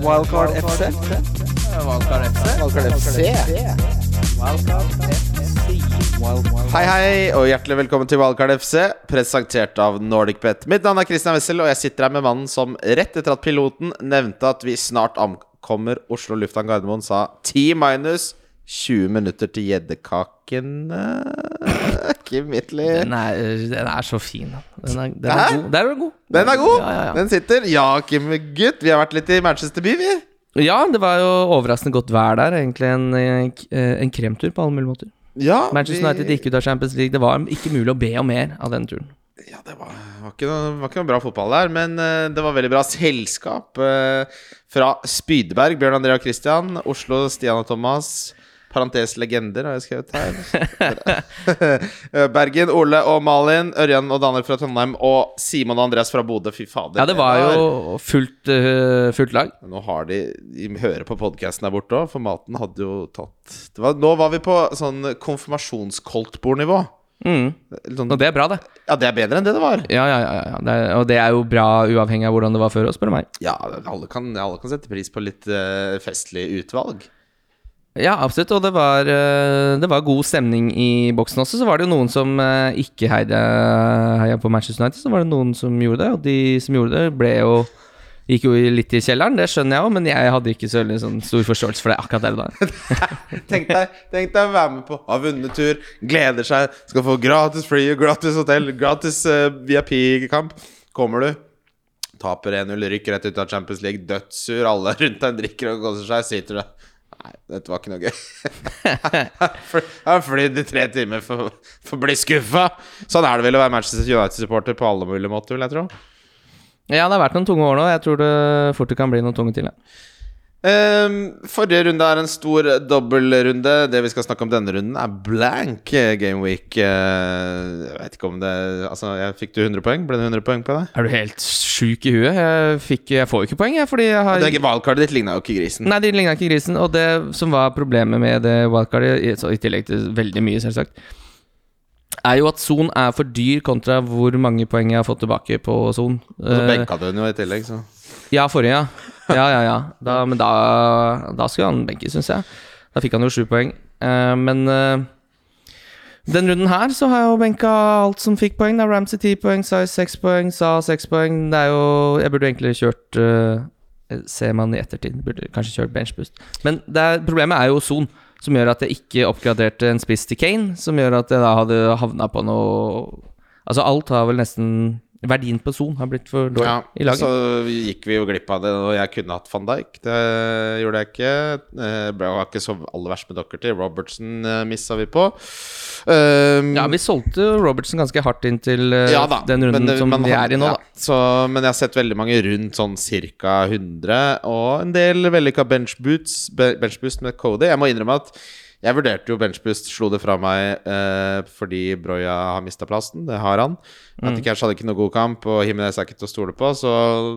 Wildcard FC. Wildcard FC. Wildcard FC. Hei, hei, og hjertelig velkommen til Wildcard FC, presentert av NordicBet. Mitt navn er Christian Wessel, og jeg sitter her med mannen som rett etter at piloten nevnte at vi snart ankommer Oslo lufthavn Gardermoen, sa 10 minus 20 minutter til gjeddekakene. Kim Midtly. Den er, den er så fin. Den er, den er god. Der er du god. Den er god! Ja, ja, ja. Den sitter. Ja, Kim gutt. Vi har vært litt i Manchester by, vi. ja, det var jo overraskende godt vær der. Egentlig en, eh, en kremtur på alle mulige måter. Ja, Manchester vi- United gikk ut av Champions League. Det var ikke mulig å be om mer av den turen. Ja, det var, var, ikke noe, var ikke noe bra fotball der, men uh, det var veldig bra selskap uh, fra Spydberg. Bjørn Andrea Christian, Oslo, Stian og Thomas. Parentes legender, har jeg skrevet her. Eh, Bergen, Ole og Malin. Ørjan og Daniel fra Trondheim. Og Simon og Andreas fra Bodø. Fy fader. Ja, det var jo fullt, eh, fullt lag. Nå har de De hører på podkasten der borte òg, for maten hadde jo tatt det var, Nå var vi på sånn konfirmasjonskoltbordnivå. Mm. Sånn, Og det er bra, det. ja, det er bedre enn det det var. Ja, ja, ja, ja. Det er, og det er jo bra uavhengig av hvordan det var før, spør du meg. Ja, alle kan, alle kan sette pris på litt uh, festlig utvalg. Ja, absolutt. Og det var, eh, det var god stemning i boksen også. Så var det jo noen som eh, ikke heide, heia på Manchester United. Så var det noen som gjorde det, og de som gjorde det, ble jo Gikk jo litt i kjelleren, det skjønner jeg òg, men jeg hadde ikke så sånn stor forståelse for det akkurat der og da. Tenk deg, tenk deg å være med på Har vunnet tur, gleder seg, skal få gratis fly, gratis hotell, gratis uh, VIP-kamp. Kommer du, taper 1-0, rykker rett ut av Champions League, dødssur, alle rundt deg drikker og koser seg, sitter du Nei, dette var ikke noe gøy. Jeg har flydd i tre timer for, for å bli skuffa. Sånn er det vel å være Manchester United-supporter på alle mulige måter, vil jeg tro. Ja, det har vært noen tunge år nå. Jeg tror det fort kan bli noen tunge til. Ja. Ehm, forrige runde er en stor dobbeltrunde. Det vi skal snakke om denne runden, er blank eh, game week. Eh, jeg vet ikke om det Altså, jeg Fikk du 100 poeng? Ble det 100 poeng på deg? Er du helt sjuk i huet? Jeg, fikk, jeg får jo ikke poeng, jeg, fordi jeg har det er ikke Wildcardet ditt ligna jo ikke grisen. Nei, det ligna ikke grisen. Og det som var problemet med det wildcardet, i tillegg til veldig mye, selvsagt, er jo at Son er for dyr kontra hvor mange poeng jeg har fått tilbake på Son. Og så Eh, benka du den jo i tillegg, så ja, forrige, ja. Ja, ja, ja. Da, men da, da skulle han benke, syns jeg. Da fikk han jo sju poeng. Uh, men uh, den runden her så har jeg jo benka alt som fikk poeng. Da. Ramsey ti poeng, Size seks poeng, Sa seks poeng. Det er jo Jeg burde egentlig kjørt uh, Ser man i ettertid, burde kanskje kjørt benchboost. Men er, problemet er jo Son, som gjør at jeg ikke oppgraderte en spiss til Kane. Som gjør at jeg da hadde havna på noe Altså, alt har vel nesten Verdien på Son har blitt for dårlig ja, i laget. Så gikk vi jo glipp av det, og jeg kunne hatt van Dijk. Det gjorde jeg ikke. Eh, Det var ikke så aller verst med Dockerty. Robertson uh, missa vi på. Um, Ja, vi solgte Robertson ganske hardt inn til eh, Ja da, den runden men det- som men vi er i nå, ja, da. Så, men jeg har sett veldig mange rundt sånn ca. 100, og en del vellykka benchboots, be- benchboost med Cody. Jeg må innrømme at jeg vurderte jo benchbust, slo det fra meg eh, fordi Broya har mista plassen. Det har han. Mm. Cash hadde ikke noe god kamp, og Himinez er ikke til å stole på. Så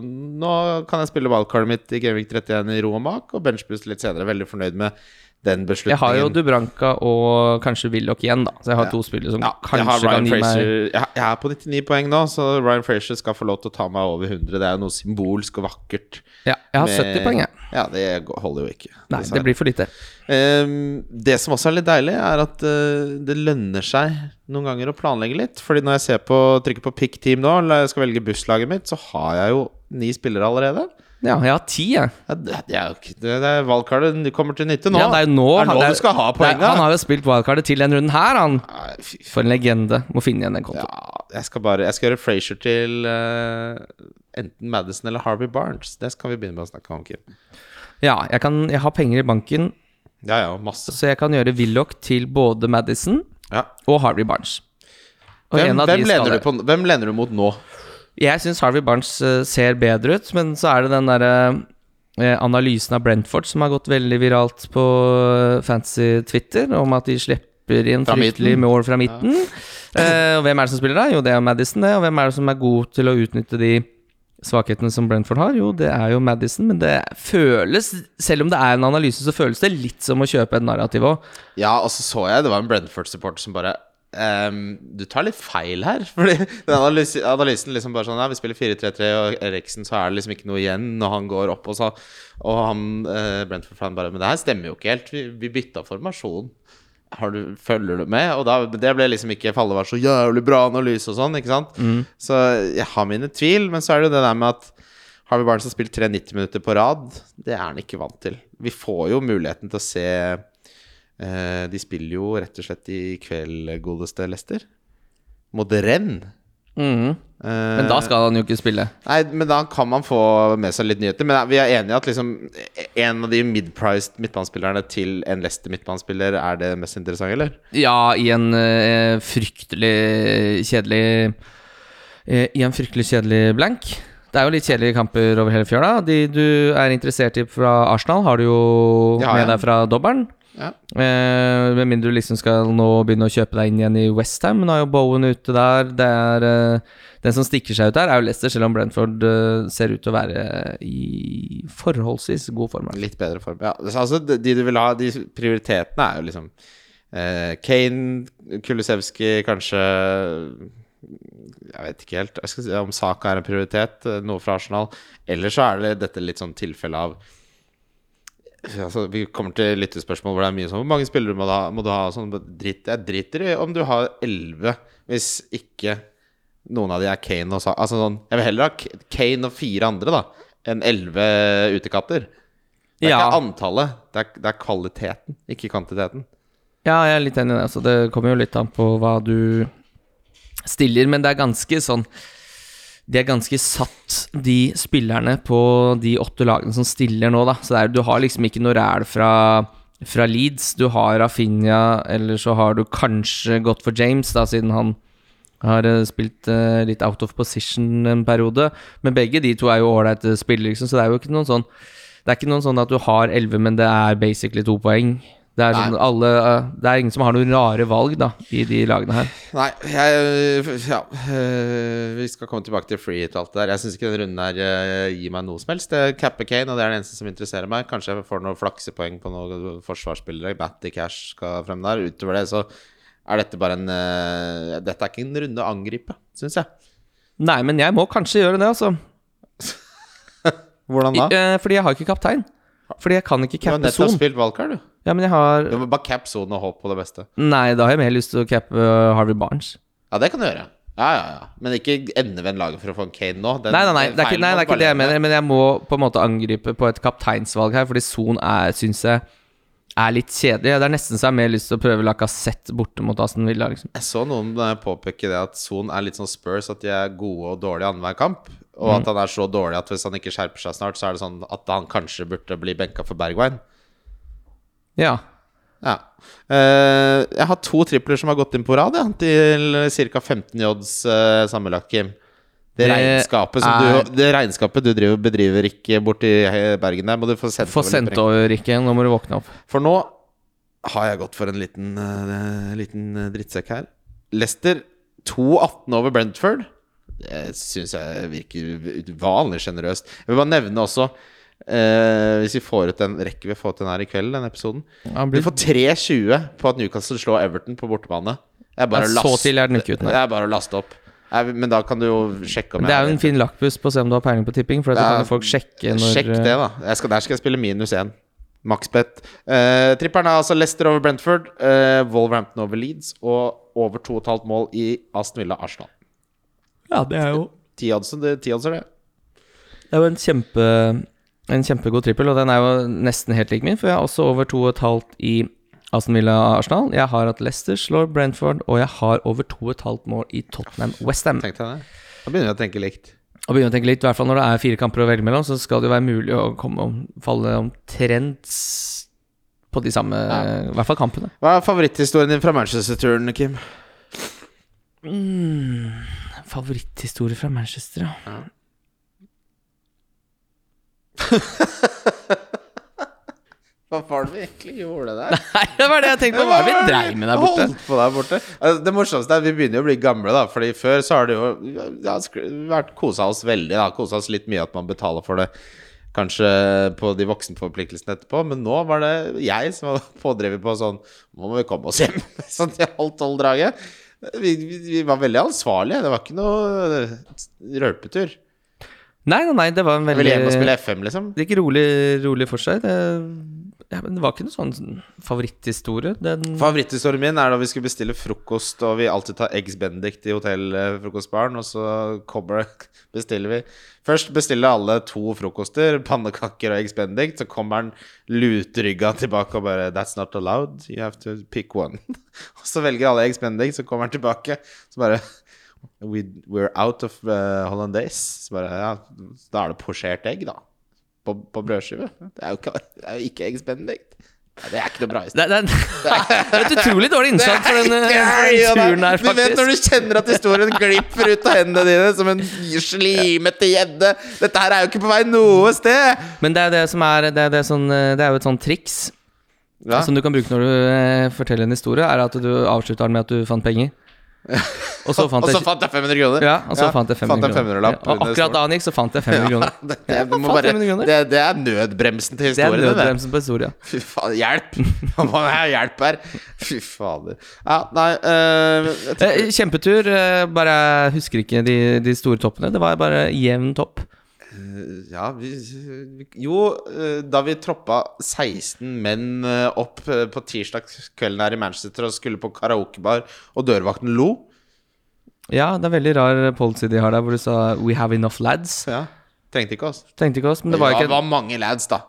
nå kan jeg spille wildcardet mitt i Gamevik 31 i ro og mak, og benchbust litt senere. Veldig fornøyd med den beslutningen. Jeg har jo Dubranka og kanskje Willoch igjen, da. Så jeg har Ja. to spillere som Ja, kanskje kan gi meg jeg, jeg er på 99 poeng nå, så Ryan Frazier skal få lov til å ta meg over 100. Det er jo noe symbolsk og vakkert. Ja, jeg har med- 70 poeng, jeg. Ja, det holder jo ikke. Nei, det blir for lite. Um, det som også er litt deilig, er at uh, det lønner seg noen ganger å planlegge litt. Fordi når jeg ser på, trykker på pick team nå, eller jeg skal velge busslaget mitt, så har jeg jo ni spillere allerede. Ja, jeg har ti, jeg. Ja, det, det er jo ikke Det, det er wildcardet de kommer til nytte nå. Ja, det er jo nå, er nå han, er- du skal ha er- poenget. Han har jo spilt wildcardet til den runden her, han. Nei, fy. For en legende. Må finne igjen den kontoen. Ja, jeg skal bare Jeg skal gjøre Frazier til uh, enten Madison eller Harvey Barnes. Det skal vi begynne med å snakke om, Kim. Ja, jeg, kan, jeg har penger i banken, Ja, ja, masse. så jeg kan gjøre Willoch til både Madison Ja. og Harvey Barnes. Og Hvem, en av hvem, lener du på, hvem lener du mot nå? Jeg syns Harvey Barnes eh, ser bedre ut, men så er det den derre eh, analysen av Brentford som har gått veldig viralt på eh, fancy Twitter, om at de slipper inn fryktelig mål fra midten. Eh, og hvem er det som spiller da? Jo, det er Madison, det. Og hvem er det som er god til å utnytte de svakhetene som Brentford har? Jo, det er jo Madison, men det føles Selv om det er en analyse, så føles det litt som å kjøpe et narrativ òg. Ja, og så så jeg det var en Brentford-supporter som bare ehm, du tar litt feil her. Fordi den analysen, analysen liksom bare sånn Ja, vi spiller 4-3-3, og Eriksen så er det liksom ikke noe igjen når han går opp. Og, så, og han uh, Brentford-fan bare Men det her stemmer jo ikke helt. Vi, vi bytta formasjon. Har du, følger du med? Og da, det ble liksom ikke Falle var så jævlig bra analyse og sånn, ikke sant? Så jeg har mine tvil, men så er det det der med at Harvey Barnes har spilt 3 90 minutter på rad. Det er han ikke vant til. Vi får jo muligheten til å se eh, De spiller jo rett og slett i kveld, godeste Lester. Mot Renn. Mhm. Eh, Men da skal han jo ikke spille. Nei, men da kan man få med seg litt nyheter. Men vi er enige at liksom en av de mid-priced midtbanespillerne til en Leicester midtbanespiller er det mest interessante, eller? Ja, i en eh, fryktelig kjedelig eh, I en fryktelig kjedelig blank. Det er jo litt kjedelige kamper over hele fjøla. De du er interessert i fra Arsenal, har du jo Ja, med ja. deg fra dobbelen. Ja. Eh, med mindre du liksom skal nå begynne å kjøpe deg inn igjen i Westham. Nå er jo Bowen ute der. Det er eh, Den som stikker seg ut der, er jo Leicester, selv om Brentford eh, ser ut til å være i forholdsvis god form. Litt bedre form. Ja, altså de du vil ha, de prioritetene er jo liksom eh, Kane, Kulisevskij, kanskje Jeg vet ikke helt jeg skal si, om Saka er en prioritet, noe fra Arsenal. Eller så er det dette litt sånn tilfelle av Altså, vi kommer til lyttespørsmål hvor det er mye sånn Hvor mange spillere må du ha? Må du ha sånn dritt, Jeg driter i om du har elleve, hvis ikke noen av de er Kane og Sa... Altså sånn Jeg vil heller ha Kane og fire andre, da, enn elleve utekatter. Det er Ja. ikke antallet, det er, det er kvaliteten, ikke kvantiteten. Ja, jeg er litt enig i det. Altså, det kommer jo litt an på hva du stiller, men det er ganske sånn De er ganske satt, de spillerne, på de åtte lagene som stiller nå, da. Så er, du har liksom ikke noe ræl fra, fra Leeds. Du har Rafinha, eller så har du kanskje gått for James, da, siden han har eh, spilt uh, litt out of position en periode. Men begge de to er jo ålreite spillere, liksom, så det er jo ikke noen sånn Det er ikke noen sånn at du har elleve, men det er basically to poeng. Det er, sånn, alle, eh, det er ingen som har noen rare valg da i de lagene her. Nei, jeg Ja. øh, vi skal komme tilbake til free hit og alt det der. Jeg syns ikke den runden her øh, gir meg noe som helst. Det er Capper Kane, og det er den eneste som interesserer meg. Kanskje jeg får noen flaksepoeng på noen forsvarsspillere. Batty Cash skal frem der. Utover det så er dette bare en Dette er ikke en runde å angripe, syns jeg. Nei, men jeg må kanskje gjøre det, altså. Hvordan da? eh, fordi jeg har ikke kaptein. Fordi jeg kan ikke Du har nettopp spilt valgkart, du. Ja, men jeg har Du må bare cap sonen og håpe på det beste. Nei, da har jeg mer lyst til å cappe eh, Harvey Barnes. Ja, det kan du gjøre. Ja, ja, ja. Men ikke endevend laget for å få en Kane nå. Den- Nei, nei, nei, det er ikke, nei, det er ikke det jeg mener, men jeg må på en måte angripe på et kapteinsvalg her, fordi Son er, syns jeg, er litt kjedelig. Det er nesten så jeg har mer lyst til å prøve Lacassette borte mot Aston Villa, liksom. Jeg så noen eh, påpeke det at Son er litt sånn Spurs, at de er gode og dårlige annenhver kamp. Og at han er så dårlig at hvis han ikke skjerper seg snart, så er det sånn at han kanskje burde bli benka for Bergwijn. Ja. Ja. Uh, jeg har to tripler som har gått inn på rad, ja, til ca. 15 odds uh, sammenlagt, Kim. Det, Det regnskapet som er- du, det regnskapet du driver, bedriver ikke borti Bergen der, må du få sendt Få over sendt over, Rikke. Nå må du våkne opp. For nå har jeg gått for en liten, uh, liten eh, drittsekk her. Leicester 2-18 over Brentford. Det syns jeg virker vanlig sjenerøst. Jeg vil bare nevne også eh, Hvis vi får ut den rekker vi å få til den her i kveld, den episoden. Du blir får 3-20 på at Newcastle slår Everton på bortebane. Det er bare, Ja, å så laste- tidlig er den ikke ute, det er bare å laste opp. Jeg, Men da kan du jo sjekke om Det er jo en fin lakkpust på å se om du har peiling på tipping, for da Ja, kan jo folk sjekke når Sjekk det, da. Jeg skal, der skal jeg spille minus én. Maksbet. Uh, tripperen er altså Leicester over Brentford, uh, Wolverhampton over Leeds og over 2,5 mål i Aston Villa Arsenal. Ja, det er jo Ti odds, det, ti odds er det. Det er jo en kjempe En kjempegod trippel, og den er jo nesten helt lik min, for jeg er også over 2,5 i Aston Villa Arsenal. Jeg har at Leicester slår Brentford, og jeg har over 2,5 mål i Tottenham Westham. Da begynner vi å tenke likt. Og begynner å tenke likt, i hvert fall når det er fire kamper å velge mellom, så skal det jo være mulig å komme og falle omtrent på de samme I hvert fall kampene. Hva er favoritthistorien din fra Manchester-turen, Kim? Favoritthistorie fra Manchester, ja. Hva var det vi egentlig gjorde der? Nei, det var det jeg tenkte på. Hva er det vi dreiv med der borte? Holdt på der borte. Altså, det morsomste er at vi begynner å bli gamle, da. Fordi før så har det jo ja, vært kosa oss veldig. da Kosa oss litt mye at man betaler for det kanskje på de voksenforpliktelsene etterpå. Men nå var det jeg som var pådriver på sånn Nå må vi komme oss hjem. sånn til halv tolv-draget. Vi, vi, vi var veldig ansvarlige. Det var ikke noe rølpetur. Nei, nei, nei, det var en veldig ville hjem og spille FM, liksom. Det gikk rolig, rolig for seg. Det, ja, men det var ikke noe sånn favoritthistorie. Den Favoritthistorien min er da vi skulle bestille frokost, og vi alltid tar Eggs Benedict i hotellfrokostbaren, og så kommer bestiller vi Først bestiller alle to frokoster, pannekaker og Eggs Benedict, så kommer han lutrygga tilbake og bare That's not allowed, you have to pick one. og så velger alle Eggs Benedict, så kommer han tilbake, så bare We, We're out of uh, hollandaise. Så bare, ja, da er det posjert egg, da. På, på brødskive. Det er jo ikke, det er jo ikke Eggs Benedict. Nei, Det er ikke noe bra historie. det, det, det er et utrolig dårlig innsalg for den, er ikke turen her, faktisk. Du vet når du kjenner at historien glipper ut av hendene dine som en slimete gjedde. Dette her er jo ikke på vei noe sted. Men det er det som er Det er, det sånn, det er jo et sånt triks Ja. som du kan bruke når du eh, forteller en historie, er at du avslutter den med at du fant penger. Og så fant og så jeg fant jeg 500 kroner. ja, og så fant jeg 500 500 kroner. Ja, og akkurat da han gikk, så fant jeg 500 kroner. Det, det, Ja, bare, 500 kroner. det, det er nødbremsen til historien. Det er historien. nødbremsen på historia. Fy faen, hjelp! Må ha hjelp her. Fy fader. Ja, nei øh, jeg Kjempetur. eh, Bare husker ikke de, de store toppene. Det var bare jevn topp. Ja, vi, jo, eh, da vi troppa 16 menn eh, opp eh, på tirsdagskvelden her i Manchester og skulle på karaokebar, og dørvakten lo Ja, det er veldig rar policy de har der, hvor du sa 'We have enough lads'. ja, Trengte ikke oss. Trengte ikke oss, men det Det var ikke... ikke var mange lads, da.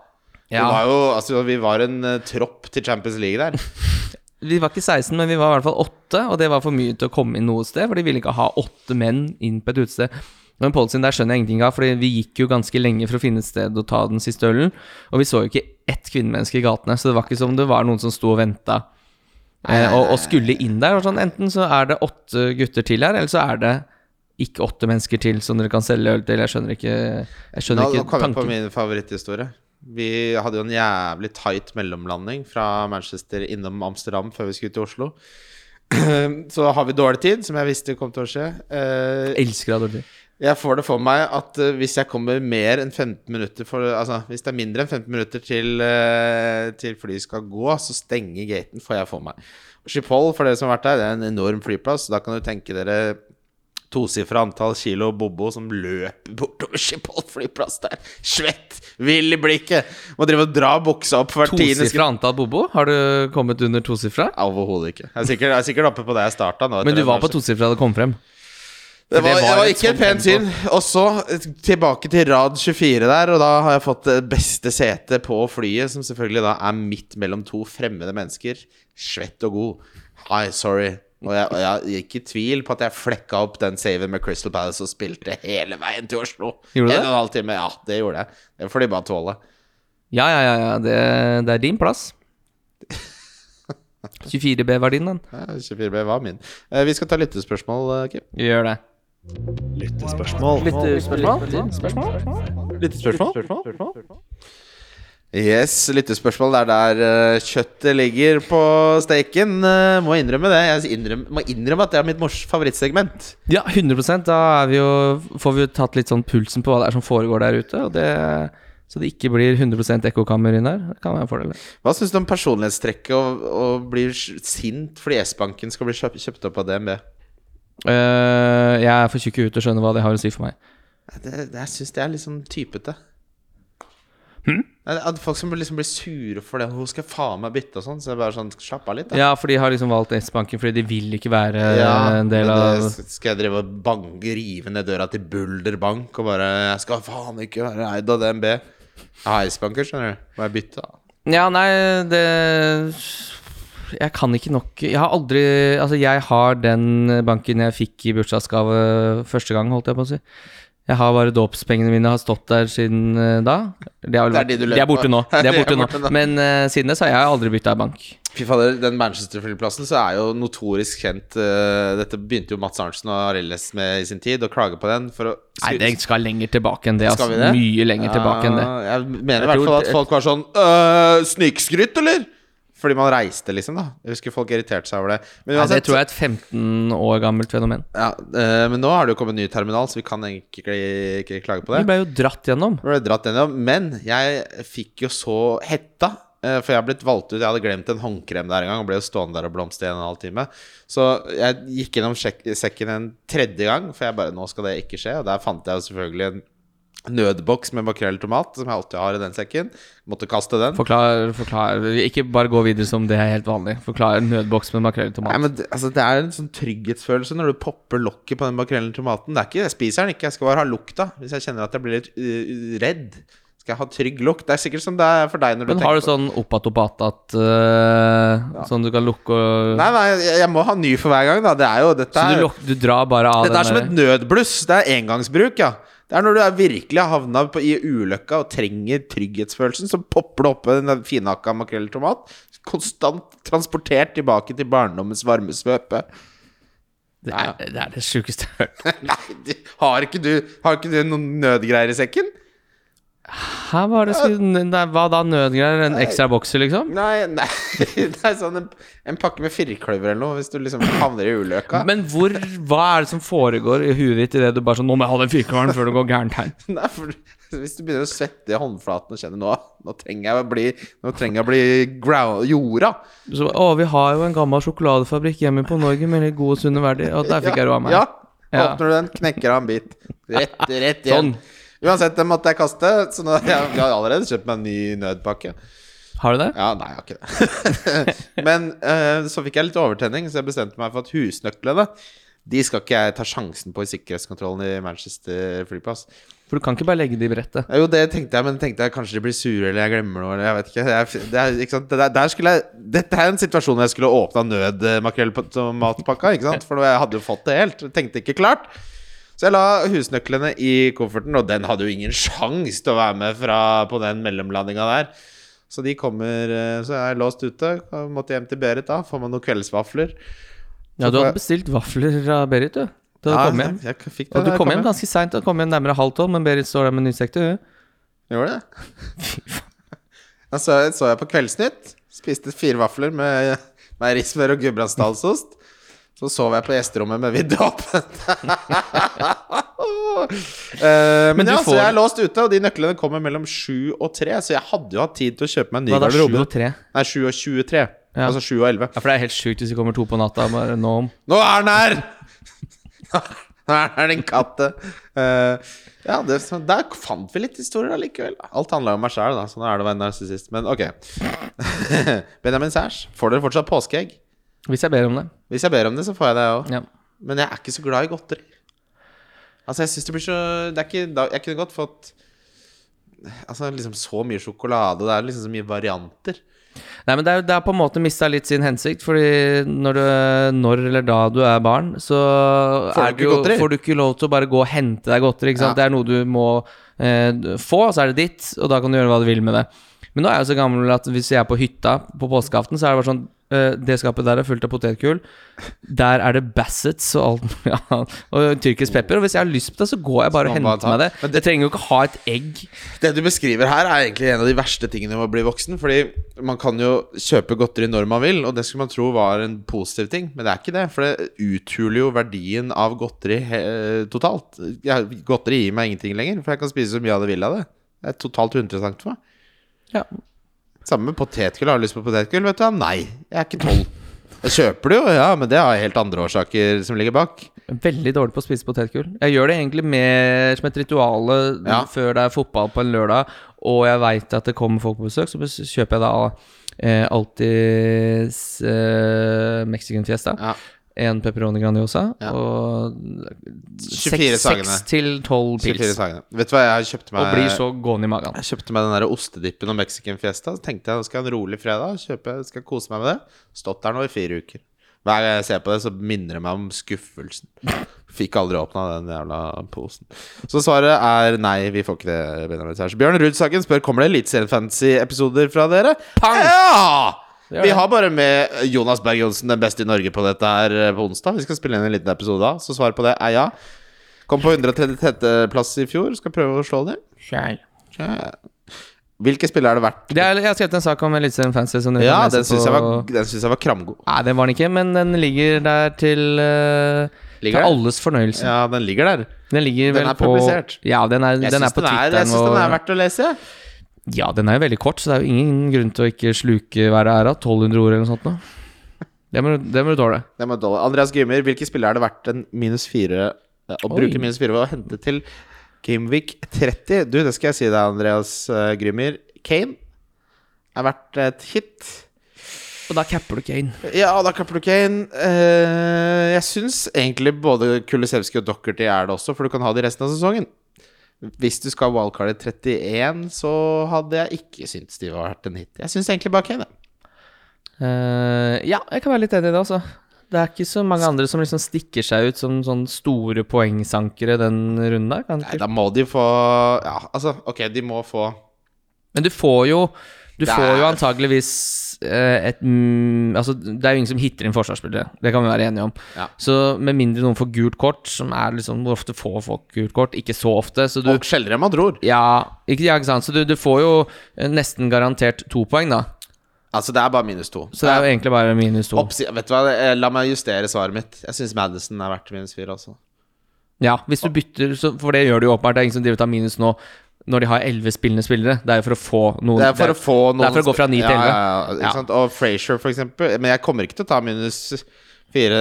Ja. Det var jo, altså, vi var en uh, tropp til Champions League der. Vi var ikke 16, men vi var i hvert fall 8, og det var for mye til å komme inn noe sted, for de ville ikke ha åtte menn inn på et utested. Men policyen der skjønner jeg ingenting av, Fordi vi gikk jo ganske lenge for å finne et sted å ta den siste ølen, og vi så jo ikke ett kvinnemenneske i gatene, så det var ikke som det var noen som sto og venta eh, og, og skulle inn der. Og sånn, enten så er det åtte gutter til her, eller så er det ikke åtte mennesker til som dere kan selge øl til. Jeg skjønner ikke Jeg skjønner Nå, nå ikke kom jeg på min favoritthistorie. Vi hadde jo en jævlig tight mellomlanding fra Manchester innom Amsterdam før vi skulle til Oslo. Så har vi dårlig tid, som jeg visste kom til å skje. Eh, Elsker Adolfi. Jeg får det for meg at uh, hvis jeg kommer mer enn 15 minutter for, Altså, hvis det er mindre enn 15 minutter til, uh, til flyet skal gå, så stenger gaten, får jeg for meg. Schiphol, for dere som har vært der, det er en enorm flyplass. Da kan du tenke dere tosifra antall kilo bobo som løper bortover Schiphol flyplass der. Svett, vill i blikket. Må drive og dra buksa opp hvert tiende. Tosifra antall bobo? Har du kommet under tosifra? Overhodet ikke. Jeg er sikkert, jeg er sikkert oppe på det jeg starta nå. Men du var på tosifra da det kom frem? Det var, det det var var ikke et pent syn. Og så eh, tilbake til rad 24 der, og da har jeg fått det beste setet på flyet, som selvfølgelig da er midt mellom to fremmede mennesker. Svett og god. Hi, sorry. Og jeg, og jeg gikk i tvil på at jeg flekka opp den saven med Crystal Palace og spilte hele veien til Oslo. Gjorde du det? En og en halv time. Ja, det gjorde jeg. Det får de bare tåle. Ja, ja, ja, ja. Det, det er din plass. 24B var din, den. Ja, 24B var min. Eh, vi skal ta lyttespørsmål, eh, Kim. Gjør det. Lyttespørsmål. Lyttespørsmål? Yes, lyttespørsmål. Det er der eh, kjøttet ligger på steken. Eh, må innrømme det. Jeg innrømme, må innrømme at det er mitt mors favorittsegment. Ja, 100% Da er vi jo, får vi jo tatt litt sånn pulsen på hva det er som foregår der ute. Og det, så det ikke blir 100 ekkokammer inn der. Det kan være en fordel. Hva syns du om personlighetstrekket og, og blir sint fordi S-banken skal bli kjøpt, kjøpt opp av DNB? Eh, jeg er for tjukk i huet til å skjønne hva det har å si for meg. Det, det, jeg syns det er litt sånn typete. Hmm? At folk som liksom blir sure for det. Hun skal faen meg bytte og sånn. Så det er bare sånn Slapp av litt, da. Ja, for de har liksom valgt S-banken fordi de vil ikke være Ja, en del av Skal jeg drive og banke, rive ned døra til Bulder Bank og bare Jeg skal faen ikke være eid av DNB. Jeg har S-banker, skjønner du. Må jeg bytte, da? Ja, nei, det Jeg kan ikke nok Jeg har aldri Altså, jeg har den banken jeg fikk i bursdagsgave første gang, holdt jeg på å si. Jeg har bare dåpspengene mine har stått der siden eh, da. De er, Det er de du de er borte nå. De er borte nå. Men uh, siden det så har jeg aldri bytta bank. Fy fader, den Manchester-flyplassen så er jo notorisk kjent uh, Dette begynte jo Mats Arntzen og Arelles med i sin tid, å klage på den for å Nei, det skal lenger tilbake enn det. Altså. det? Mye lenger tilbake enn det. Jeg mener i hvert fall at folk var sånn øh, Snikskryt, eller? Fordi man reiste, liksom. da Jeg husker folk irriterte seg over det. Men Nei, det tror jeg er et 15 år gammelt fenomen. ja, eh, Men nå har det jo kommet en ny terminal, så vi kan egentlig ikke, ikke klage på det. Vi ble jo dratt gjennom. Ble dratt gjennom, Men jeg fikk jo så hetta. eh, For jeg har blitt valgt ut. Jeg hadde glemt en håndkrem der en gang og ble jo stående der og blomstre i en halv time. Så jeg gikk gjennom sekken en tredje gang, for jeg bare Nå skal det ikke skje. Og der fant jeg jo selvfølgelig en nødboks med makrell og tomat, som jeg alltid har i den sekken. Måtte kaste den. Forklar, forklar. Ikke bare gå videre som det er helt vanlig. Forklar nødboks med makrell Nei, tomat. men det, altså, det er en sånn trygghetsfølelse når du popper lokket på den makrellen og tomaten. Det er ikke, Jeg spiser den ikke, jeg skal bare ha lukta. Hvis jeg kjenner at jeg blir litt uh, redd, skal jeg ha trygg lukt. Det er sikkert som det er for deg når du Men har du tenker sånn oppatopatat uh, Sånn du kan lukke og Nei, nei, jeg, jeg må ha ny for hver gang, da. Det er jo Dette Så du, luk, du drar bare av dette er som et nødbluss. Det er engangsbruk, ja. Det er når du er virkelig har havna i ulykka og trenger trygghetsfølelsen, så popper det opp en finhakka makrell i tomat. Konstant transportert tilbake til barndommens varme svøpe. Det er det, er det sjukeste jeg har hørt. Nei, har ikke du Har ikke du noen nødgreier i sekken? Her var det skulle, Hva da? Nødgreier? En ekstra bokser, liksom? Nei, nei det er sånn en, en pakke med firkløver eller noe, hvis du liksom havner i ulykka. Men hvor Hva er det som foregår i huet ditt idet du bare sånn Nå må jeg ha den firkløveren før det går gærent her. Nei, for hvis du begynner å svette i håndflaten og kjenner nå Nå trenger jeg å bli Nå trenger jeg å bli ground, jorda. Så, å, vi har jo en gammel sjokoladefabrikk hjemme på Norge med litt gode, sunne verdier. Og der fikk jeg ro av meg. Ja. Ja. Åpner du den, knekker av en bit. Rett, rett igjen. Sånn. Uansett, den måtte jeg kaste, så nå jeg, jeg har allerede kjøpt meg en ny nødpakke. Har du det? Ja, nei, jeg har ikke det. Men uh, så fikk jeg litt overtenning, så jeg bestemte meg for at husnøklene De skal ikke jeg ta sjansen på i sikkerhetskontrollen i Manchester flyplass. For du kan ikke bare legge det i brettet. Jo, det tenkte jeg, men tenkte jeg kanskje de blir sure, eller jeg glemmer noe, eller jeg vet ikke. Jeg, det er, ikke sant? Det der, der jeg, dette er en situasjon hvor jeg skulle åpna nødmakrellmatpakka, ikke sant? For jeg hadde jo fått det helt. Tenkte ikke klart. Så jeg la husnøklene i kofferten, og den hadde jo ingen sjans til å være med fra, på den mellomlandinga der. Så de kommer eh, Så jeg er låst ute. Måtte hjem til Berit da. Får meg noen kveldsvafler. Ja, du hadde bestilt vafler av Berit, du. Da du Ja, kom hjem. Jeg, jeg fikk det Og du kom, kom hjem ganske seint. Du kom hjem nærmere halv tolv, men Berit står der med nystekte. hun. Gjorde det? Da så, så jeg på Kveldsnytt. Spiste fire vafler med meierismør og gudbrandsdalsost. Så sov jeg på gjesterommet med vinduet åpent. uh, men Men ja, ja, så jeg er låst ute, og de nøklene kommer mellom sju og tre. Så jeg hadde jo hatt tid til å kjøpe meg en ny garderobe. Nei, sju og 23. Ja. Altså sju og elleve. Ja, for det er helt sjukt hvis det kommer to på natta. Bare nå om. Nå er den her! Nå er den katte. Uh, ja, det, der fant vi litt historier allikevel. Alt handla om meg sjæl, da. Sånn er det å være narsissist. Men ok. Benjamin Sæsj, får dere fortsatt påskeegg? Hvis jeg ber om det. Hvis jeg ber om det, så får jeg det, òg. Ja. Men jeg er ikke så glad i godteri. Altså, jeg syns det blir så Det ikke Jeg kunne godt fått Altså liksom så mye sjokolade. Det er liksom så mye varianter. Nei, men det er, det er på en måte mista litt sin hensikt, fordi når, du, når eller da du er barn, så Får du ikke godteri? får du ikke lov til å bare gå og hente deg godteri. Ja. Det er noe du må eh, få, og så er det ditt, og da kan du gjøre hva du vil med det. Men nå er jeg jo så gammel at hvis jeg er på hytta på påskeaften, så er det bare sånn Det skapet der er fullt av potetgull. Der er det Bassets og alt ja, og tyrkisk pepper. Og hvis jeg har lyst på det, så går jeg bare og henter meg det. Men Jeg trenger jo ikke ha et egg. Det du beskriver her, er egentlig en av de verste tingene med å bli voksen. Fordi man kan jo kjøpe godteri når man vil, og det skulle man tro var en positiv ting. Men det er ikke det, for det uthuler jo verdien av godteri he totalt. Godteri gir meg ingenting lenger, for jeg kan spise så mye av det vil av det. Det er totalt uinteressant for meg. Ja. Samme med potetgull. Har du lyst på potetgull? Vet du ja, Nei, jeg er ikke tolv. Jeg kjøper det jo, ja, men det har helt andre årsaker som ligger bak. Veldig dårlig på å spise potetgull. Jeg gjør det egentlig mer som et ritual Ja. før det er fotball på en lørdag, og jeg veit at det kommer folk på besøk, så kjøper jeg da eh, alltid eh, Mexican Fiesta. Ja. En pepperoni grandiosa Ja. og 24 seks sagene. seks til tolv 24 pils. Vet du hva jeg kjøpte meg? Og blir så gående i magen. Jeg kjøpte meg den der ostedippen og mexican fiesta. Så tenkte jeg nå skal jeg ha en rolig fredag. Kjøpe, skal kose meg med det. Stått der nå i fire uker. Hver gang jeg ser på det, så minner det meg om skuffelsen. Fikk aldri åpna den jævla posen. Så svaret er nei, vi får ikke det. Bjørn Rudsaken spør Kommer det Eliteserien Fantasy-episoder fra dere. Pang! Ja! Vi har bare med Jonas Berg Johnsen, den beste i Norge, på dette her eh, på onsdag. Vi skal spille inn en liten episode da, så svaret på det er ja. Kom på 133. plass i fjor. Skal prøve å slå det. Kjær. Kjær. Hvilke spillere er det verdt? Det er, jeg har skrevet en sak om Eliteserien Fancy. Som Ja, den syns jeg, var- den jeg var kramgod. Nei, den var den ikke, men den ligger der til uh, Ligger Til alles fornøyelse. Ja, den ligger der. Den ligger Den vel er på publisert. Ja, den er, Jeg den er på den, er- Twitteren. jeg synes den er verdt å lese. jeg. Ja, den er jo veldig kort, så det er jo ingen grunn til å ikke sluke hver æra. 1200 ord eller noe sånt. nå Det må, det må du tåle. Det må du tåle. Andreas Gymmer, hvilke spillere er det verdt en minus fire eh, Å Oi. bruke minus fire ved å hente til Gameweek 30? Du, det skal jeg si deg, Andreas uh, Grimmer. Kane er verdt et hit. Og da capper du Kane. Ja, da kapper du Kane. Eh, jeg syns egentlig både Kulisevskij og Dockerty er det også, for du kan ha det resten av sesongen. Hvis du skal ha wildcard 31, så hadde jeg ikke syntes de var vært en hit. Jeg syns egentlig bare Kane. Eh, ja, jeg kan være litt enig i det, altså. Det er ikke så mange andre som liksom stikker seg ut som sånn store poengsankere den runden der. Nei, da må de få Ja, altså, ok, de må få Men du får jo Du får jo antageligvis et mm, Altså, det er jo ingen som hitter inn forsvarsspillere. Det kan vi være enige om. Ja. Så med mindre noen får gult kort, som er liksom Hvor ofte får folk gult kort? Ikke så ofte. Så du Og sjeldnere enn man tror. Ja, ikke, ja, ikke sant. Så du, du får jo eh, nesten garantert to poeng, da. Altså, det er bare minus to. Så det er jo egentlig bare minus to. Oppsi vet du hva, eh, La meg justere svaret mitt. Jeg syns Madison er verdt minus fire også. Ja, hvis du bytter, så, for det gjør du jo åpenbart. Det er ingen som driver og tar minus nå når de har elleve spillende spillere. Det er jo for å få noen Det er for å få noen det er for å gå fra ni til elleve. ja, ja, Ja. Og Frazier, for eksempel. Men jeg kommer ikke til å ta minus fire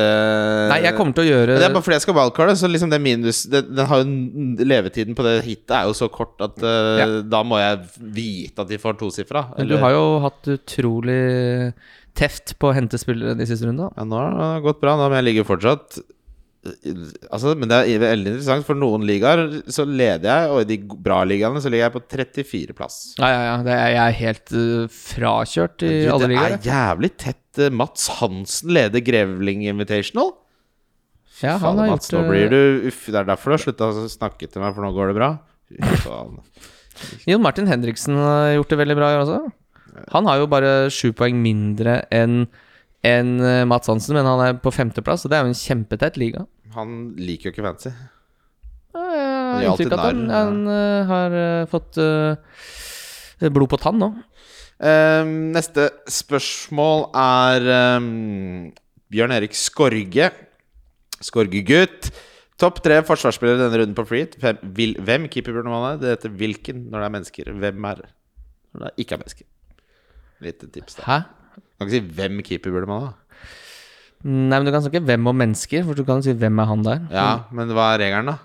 Nei, jeg kommer til å gjøre Det er bare fordi jeg skal wildcarde, så liksom det minus det, Den har jo Levetiden på det hitet er jo så kort at uh, da må jeg vite at de får tosifra. Men du har jo hatt utrolig teft på å hente spillere de siste rundene. Ja, nå har det gått bra, men jeg ligger fortsatt Altså, men det er veldig interessant. For noen ligaer så leder jeg, og i de bra ligaene så ligger jeg på 34. plass. Ja, ja, ja. Det er, jeg er helt uh, frakjørt i Du, alle det er jævlig tett. Uh, Mats Hansen leder Grevling Invitational. Ja, han Faen, har Mats, gjort nå blir du Uff, det er derfor du har slutta å snakke til meg, for nå går det bra. Jon Martin Henriksen har gjort det veldig bra i år også. Han har jo bare sju poeng mindre enn enn uh, Mats Hansen, men han er på femteplass, og det er jo en kjempetett liga. Han liker jo ikke fancy. Ja, jeg har inntrykk av at han, han uh, har uh, fått uh, blod på tann nå. Ehm, neste spørsmål er um, Bjørn Erik Skorge. Skorgegutt. Topp tre forsvarsspillere denne runden på Freehit. Hvem, hvem keeper burde man ha? Det heter hvilken når det er mennesker. Hvem er det når det ikke er mennesker? Lite tips, da. Hæ? Kan ikke si hvem keeper burde man ha. Nei, men du kan snakke hvem og mennesker, for du kan si hvem er han der. Ja, men hva er regelen, da?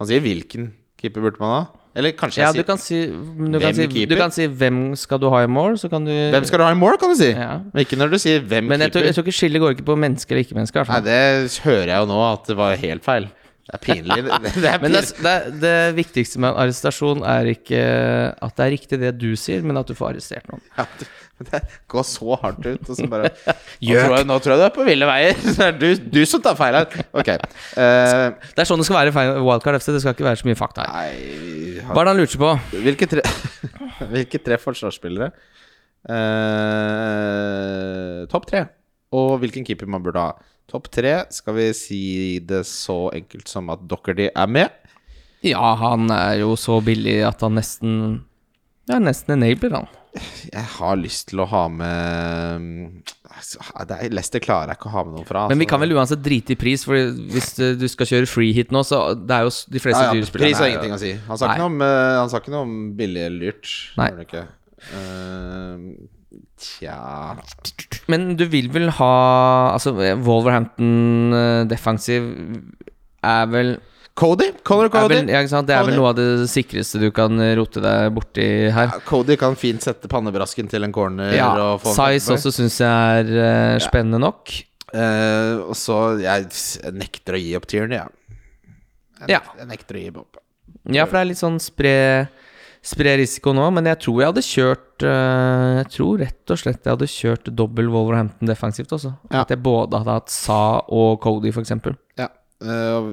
Man sier hvilken keeper burde man ha? Eller kanskje Ja, jeg du sier kan si du Hvem kan si, keeper? du kan si hvem skal du ha i mål, så kan du Hvem skal du ha i mål, kan du si. Ja. Men ikke når du sier hvem Men keeper. jeg tror ikke skillet går ikke på mennesker eller ikke-mennesker. Nei, det hører jeg jo nå at det var helt feil. Det er pinlig. Det, det er Men det, pinlig. det, det viktigste med en arrestasjon er ikke at det er riktig det du sier, men at du får arrestert noen. Ja, det, det går så hardt ut, og så bare nå tror, jeg, nå tror jeg du er på ville veier. Det er du, du som tar feil her. Ok. Uh, Det er sånn det skal være i Wildcard FC. Det skal ikke være så mye fakta her. Hva har, er det han lurte på? hvilke, tre, hvilke tre forsvarsspillere uh, Topp tre. Og hvilken keeper man burde ha. Topp tre skal vi si det så enkelt som at Dockerty er med. Ja, han er jo så billig at han nesten Ja, nesten enabler, han. Jeg har lyst til å ha med altså, er, Leicester klarer jeg ikke å ha med noen fra. Men vi altså. kan vel uansett drite i pris, for hvis eh, du skal kjøre free hit nå, så det er jo de fleste ja, ja, dyrespillerne Pris har ingenting å si. Han sa, ikke noe, om, eh, han sa ikke noe om billig eller dyrt. Nei. Tja Men du vil vel ha Altså, Wolverhampton Defensive defensiv er vel Cody? Conor er Cody? vel, ja? Det er vel noe av det sikreste du kan eh, rote deg borti her. Ja, Cody kan fint sette pannebrasken til en corner. Ja, og få Size også syns jeg er uh, spennende nok. Uh, og så jeg, nekter å gi opp Tierney, jeg. Jeg, Ja. jeg nekter å gi opp. Ja, for det er litt sånn spre, spre risiko nå, men jeg tror jeg hadde kjørt eh, Jeg tror rett og slett jeg hadde kjørt dobbel Wolverhampton defensivt også. Ja. At jeg både hadde hatt Sa og Cody, f.eks. Ja, uh,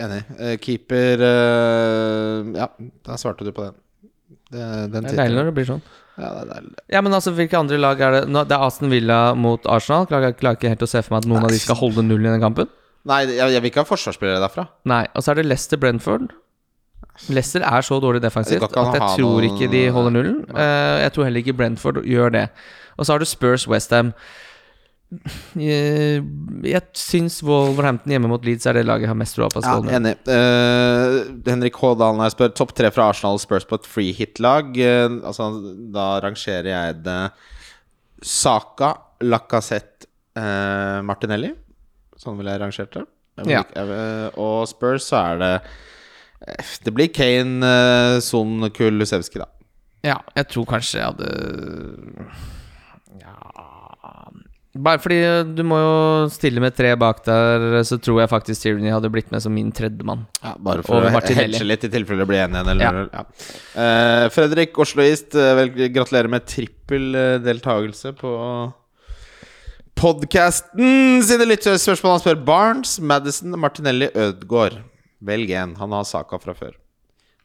enig. Uh, keeper uh, Ja, da svarte du på den. Det, den Det er deilig når det blir sånn. Ja, det er deilig. Ja, men altså, hvilke andre lag er det nå, Det er Aston Villa mot Arsenal. Klarer, klarer ikke helt å se for meg at noen av de skal holde null i den kampen. Nei, jeg, jeg vil ikke ha forsvarsspillere derfra. Nei, Og så er det Leicester Brentford. Leicester er så dårlig defensivt at jeg tror ikke de holder nullen. Eh, jeg tror heller ikke Brentford gjør det. Og så har du Spurs Westham. Jeg, jeg syns Wolverhampton hjemme mot Leeds er det laget jeg har mest tro på. Ja, enig. Uh, Henrik H. Dalen her spør topp tre fra Arsenal Spurs på et free hit-lag. Uh, altså, da rangerer jeg det Saka, Lacassette, uh, Martinelli. Sånn ville jeg rangert det. Vil Ja. og Spurs så er det eh, Det blir Kane, eh, Son, Kulusevski, da. Ja, jeg tror kanskje jeg hadde Ja Bare fordi du må jo stille med tre bak der, så tror jeg faktisk Tierney hadde blitt med som min tredjemann. Ja, bare for å Martinelli. hedge litt i tilfelle det blir 1-1 eller Ja. Ja. Uh, Fredrik Osloist, eh, vel, gratulerer med trippel eh, deltakelse på podkasten. Sine lytterspørsmål han spør Barnes, Madison, Martinelli, Ødgaard. Velg én. Han har saka fra før.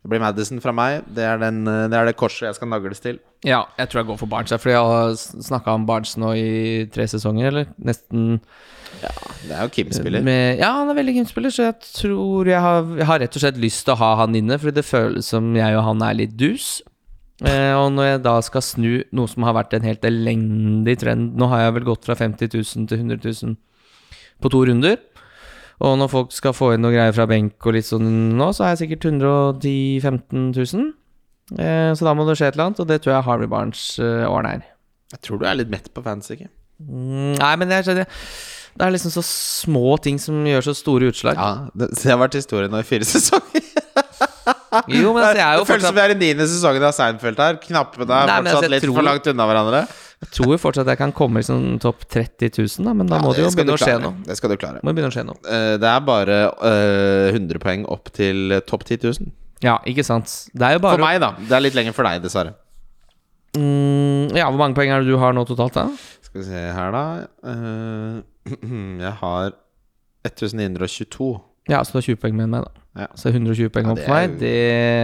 Det blir Madison fra meg. Det er, den, eh, det er det korset jeg skal nagles til. Ja, jeg tror jeg går for Barnes. Fordi jeg har snakka om Barnes nå i tre sesonger, eller nesten. Det er jo Kim-spiller. Ja, han er veldig Kim-spiller, så jeg tror jeg har, jeg har rett og slett lyst til å ha han inne, fordi det føles som jeg og han er litt dus. Eh, og når jeg da skal snu noe som har vært en helt elendig trend Nå har jeg vel gått fra 50 000 til 100 000 på to runder. Og når folk skal få inn noe greier fra benk og litt sånn nå, så er jeg sikkert 110 000-15 000. Eh, så da må det skje et eller annet, og det tror jeg Harvey Barnes eh, ordner. Jeg tror du er litt mett på fans, ikke? Mm, nei, men jeg skjønner Det er liksom så små ting som gjør så store utslag. Ja, det, det har vært historien nå i fire sesonger. Jo, men altså, jeg er jo det føles som vi er i niende sesongen av Seinfeld her. Knappene er Nei, fortsatt altså, litt tror- for langt unna hverandre. Jeg tror jo fortsatt jeg kan komme i sånn topp 30 000, da, men da må det jo begynne å skje noe. Det skal du klare. Må begynne å skje noe. Eh, det er bare uh, 100 poeng opp til eh, topp 10 000. Ja, ikke sant. Det er jo bare For meg, da. Det er litt lenger for deg, dessverre. mm, Ja, hvor mange poeng er det du har nå totalt, da? Skal vi se her, da. Uh, jeg har 1922. Ja, så du har 20 poeng med meg, da. Ja. Så 120 poeng Ja, opp for meg. Det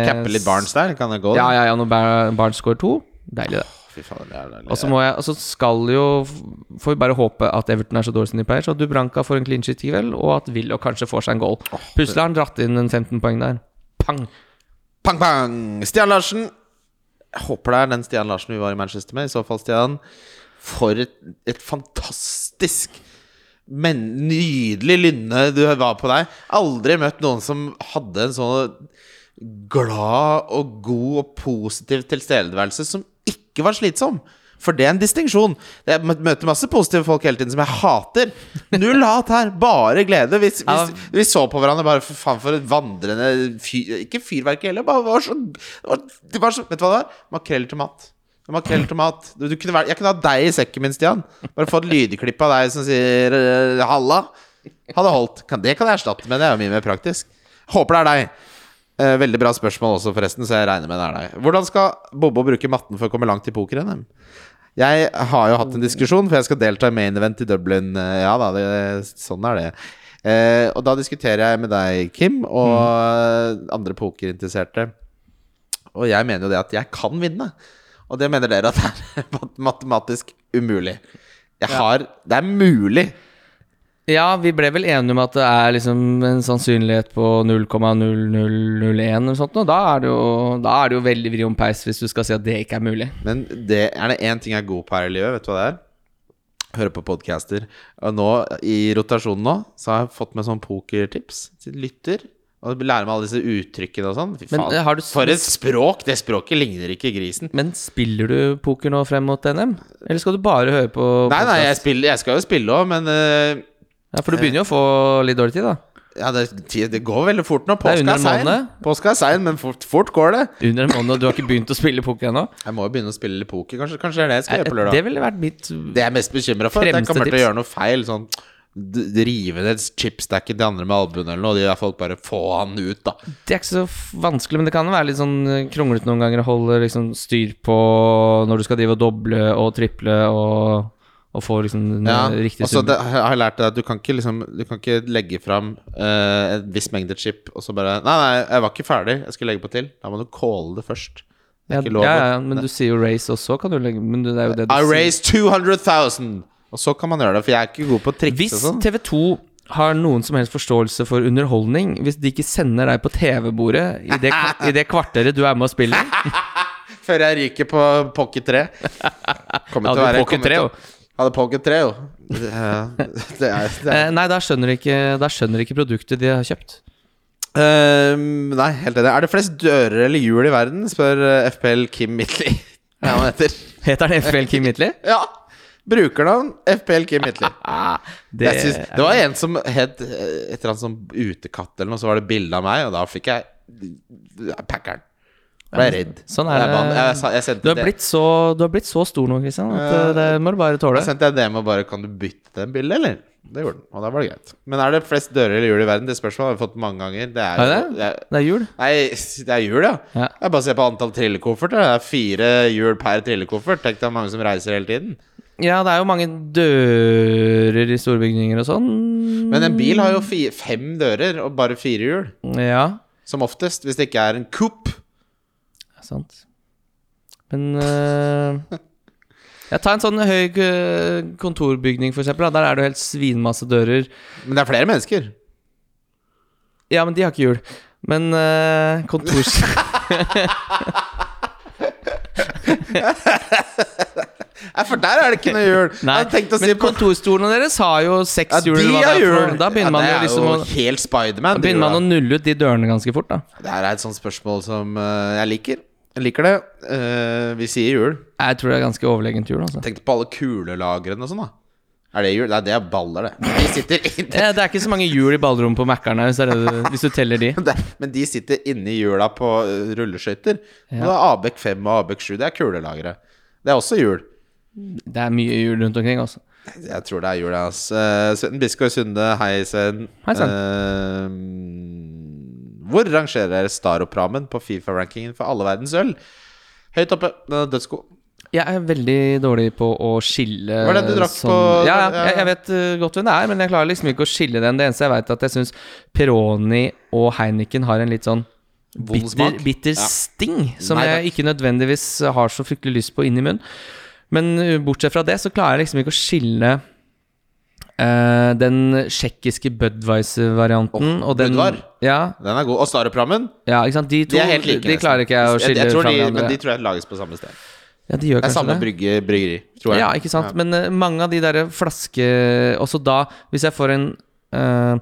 Cappe litt Barnes der, kan det gå? Ja, ja, ja, når Bar- Barnes scorer to. Deilig, det. Fy faen, det er. Og så må jeg Og så skal jo Får vi bare håpe at Everton er så dårlig som de pleier, så at Dubranka får en clean sheet, i kveld, og at Willoch kanskje får seg en goal. Plutselig har han dratt inn en 15 poeng der. Pang! Pang, pang! Stian Larsen. Jeg håper det er den Stian Larsen vi var i Manchester med. I så fall, Stian. For et, et fantastisk Men nydelig lynne du var på deg. Aldri møtt noen som hadde en sånn glad og god og positiv tilstedeværelse som ikke var slitsom. For det er en distinksjon. Jeg møter masse positive folk hele tiden som jeg hater. Null hat her, bare glede. Vi, vi, vi så på hverandre bare for faen for et vandrende fyr, Ikke fyrverkeri heller, bare var så, var, det var så Vet du hva det var? Makrell tomat mat. Makrell til mat. Du, du kunne vært, jeg kunne hatt deg i sekken min, Stian. Bare få et lydklipp av deg som sier eh, 'halla'. Hadde holdt. Kan, det kan jeg erstatte med, det er jo mye mer praktisk. Håper det er deg. Eh, veldig bra spørsmål også, forresten, så jeg regner med det er deg. Hvordan skal Bobo bruke matten for å komme langt i poker-NM? Jeg har jo hatt en diskusjon, for jeg skal delta i main event i Dublin. Eh, Ja da, det, sånn er det. Eh, og da diskuterer jeg med deg, Kim, og andre pokerinteresserte. Og jeg mener jo det at jeg kan vinne. Og det mener dere at det er matematisk umulig. Jeg har Det er mulig. Ja, vi ble vel enige om at det er liksom en sannsynlighet på 0,0001 eller sånt, og da er det jo, da er det jo veldig vri om peis hvis du skal si at det ikke er mulig. Men det er det én ting jeg er god på her i livet, vet du hva det er? Høre på podcaster. Og nå, i rotasjonen nå, så har jeg fått med sånn pokertips lytter. Og lærer meg alle disse uttrykkene og sånn. Fy faen. men, du- For et språk! Det språket ligner ikke grisen. Men spiller du poker nå frem mot NM? Eller skal du bare høre på Nei, nei, jeg, spiller, jeg skal jo spille òg, men eh, Ja, For du begynner jo å få litt dårlig tid, da. ja, det, det går veldig fort nå. Er Påska er en sein. Påska er sein, men fort, fort går det. Under en måned, og du har ikke begynt å spille poker ennå? Jeg må jo begynne å spille litt poker. Kanskje, kanskje det er det jeg skal gjøre på lørdag. Det ville vært mitt Det jeg er mest bekymra for, er at jeg kommer til å gjøre noe feil. Sånn Rive ned chipstacken til andre med albuen eller noe. De der folk bare få han ut, da. Det er ikke så vanskelig, men det kan være litt sånn eh, kronglete noen ganger å holde liksom styr på når du skal drive og doble og triple og, og få liksom Ja, eh, riktige og så summen. det- jeg har lært deg at du kan ikke liksom Du kan ikke legge fram uh, en viss mengde chip og så bare Nei, nei, jeg var ikke ferdig. Jeg skulle legge på til. Da må du calle det først. Det Ja, er lov. ja, ja, men du sier jo race også, kan du legge Men det er jo det du I sier. raised 200 000! Og så kan man gjøre det, for jeg er ikke god på å trikse Hvis og sånn. TV2 har noen som helst forståelse for underholdning hvis de ikke sender deg på TV-bordet i, i det kvarteret du er med og spiller? Før jeg ryker på Pocket 3. Kommer til å være Pocket 3, til jo? Hadde Pocket 3, jo. Det er, det er, Eh, nei, da skjønner de ikke, der skjønner de ikke produktet de har kjøpt. Ehm, nei, helt enig. Er det flest dører eller hjul i verden? Spør eh, FPL Kim Midtly. Ja, han heter. Heter han FPL Kim Midtly? Ja. Brukernavn FPL Kim Midtly. Det, synes, det var en som het eh, et eller annet sånn utekatt eller noe, så var det bilde av meg, og da fikk jeg Packeren. Ble redd. Sånn er det. Jeg, sa- jeg Du har, så, du har blitt så stor nå, Kristian, at eh, det må du bare tåle. Da sendte jeg det med bare Kan du bytte den bildet, eller? Det gjorde den, og da var det greit. Men er det flest dører eller hjul i verden? Det spørsmålet har vi fått mange ganger. Det er, Er det det? Er jul. Nei, det er hjul, ja. Ja. Jeg bare ser på antall trillekofferter. Det er fire hjul per trillekoffert. Tenk deg mange som reiser hele tiden. Ja, det er jo mange dører i store bygninger og sånn. Men en bil har jo fem dører og bare fire hjul. Ja, Som oftest. Hvis det ikke er en coupe. Sant. Men uh, Ja, ta en sånn høy eh, kontorbygning, for eksempel. Da. Der er det jo helt svinmasse dører. Men det er flere mennesker. Ja, men de har ikke hjul. Men uh, kontors... Nei, for der er det ikke noe hjul. Nei, men kontorstolene deres har jo seks ja, hjul. de har hjul. Da begynner ja, man jo liksom å helt Spiderman. Da begynner man å nulle ut de dørene ganske fort, da. Det her er et sånt spørsmål som uh, jeg liker. Jeg liker det. Eh, vi sier jul. Jeg tror det er ganske overlegent jul. altså. Tenk på alle kulelagrene og sånn, da. Er det jul? Nei, det er baller, det. De sitter inne Ja, det er ikke så mange hjul i ballrommet på Mækkern hvis, det er det hvis du teller de. Det- Men de sitter inni hjula på uh, rulleskøyter. Ja. det er Abek 5 og Abek 7. Det er kulelagre. Det er også hjul. Det er mye hjul rundt omkring, altså. Jeg tror det er jul, ass. Uh, Sven Biskår Sunde, hei, Sven. Hei, Sven. Eh, hvor rangerer Staropramen på Fifa-rankingen for alle verdens øl? Høyt oppe. Den er dødsgod. Jeg er veldig dårlig på å skille Hva er det du drakk sånn- på- Ja, jeg, jeg vet uh, godt hvem det er, men jeg klarer liksom ikke å skille den. Det eneste jeg vet, er at jeg syns Peroni og Heineken har en litt sånn bitter, bitter Ja. sting, som Nei, jeg ikke nødvendigvis har så fryktelig lyst på inn i munnen. Men uh, bortsett fra det, så klarer jeg liksom ikke å skille eh, den tsjekkiske Budwiser-varianten Oh, og den Budvar. Ja, Den er god. Og Staropramen, ja, ikke sant. De to de er helt like. de klarer ikke jeg å skille jeg, fra de, hverandre. Men de tror jeg lages på samme sted. ja, de gjør Det er samme brygge, bryggeri, tror jeg. Ja, ikke sant. Men uh, mange av de der flaske Også da, hvis jeg får en eh,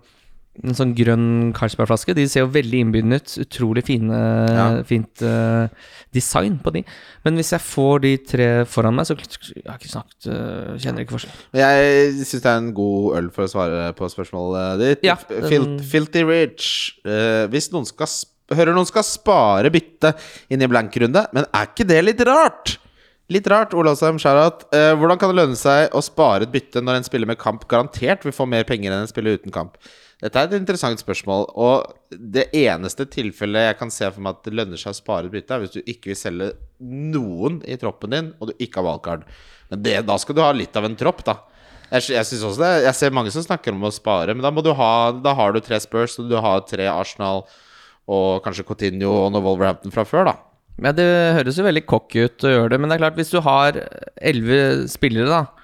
En sånn grønn Carlsberg-flaske De ser jo veldig innbydende ut. Utrolig fine, Ja. fint uh, design på de. Men hvis jeg får de tre foran meg, så Jeg har ikke snakket uh, Kjenner ikke forskjell. Jeg syns det er en god øl for å svare på spørsmålet ditt. Ja, Fil Filty Rich. Uh, hvis noen skal hører noen skal spare bytte inn i blankrunde, men er ikke det litt rart? Litt rart, Olavsheim Sharat. hvordan kan det lønne seg å spare et bytte når en spiller med kamp garantert vil få mer penger enn en spiller uten kamp? Dette er et interessant spørsmål, og det eneste tilfellet jeg kan se for meg at det lønner seg å spare et bytte, er hvis du ikke vil selge noen i troppen din, og du ikke har valgkart. Men det, da skal du ha litt av en tropp, da. Jeg, jeg det Jeg ser mange som snakker om å spare, men da må du ha Da har du tre Spurs, og du har tre Arsenal og kanskje Coutinho og noe Wolverhampton fra før, da. Ja, Det høres jo veldig cocky ut å gjøre det, men det er klart, hvis du har elleve spillere, da,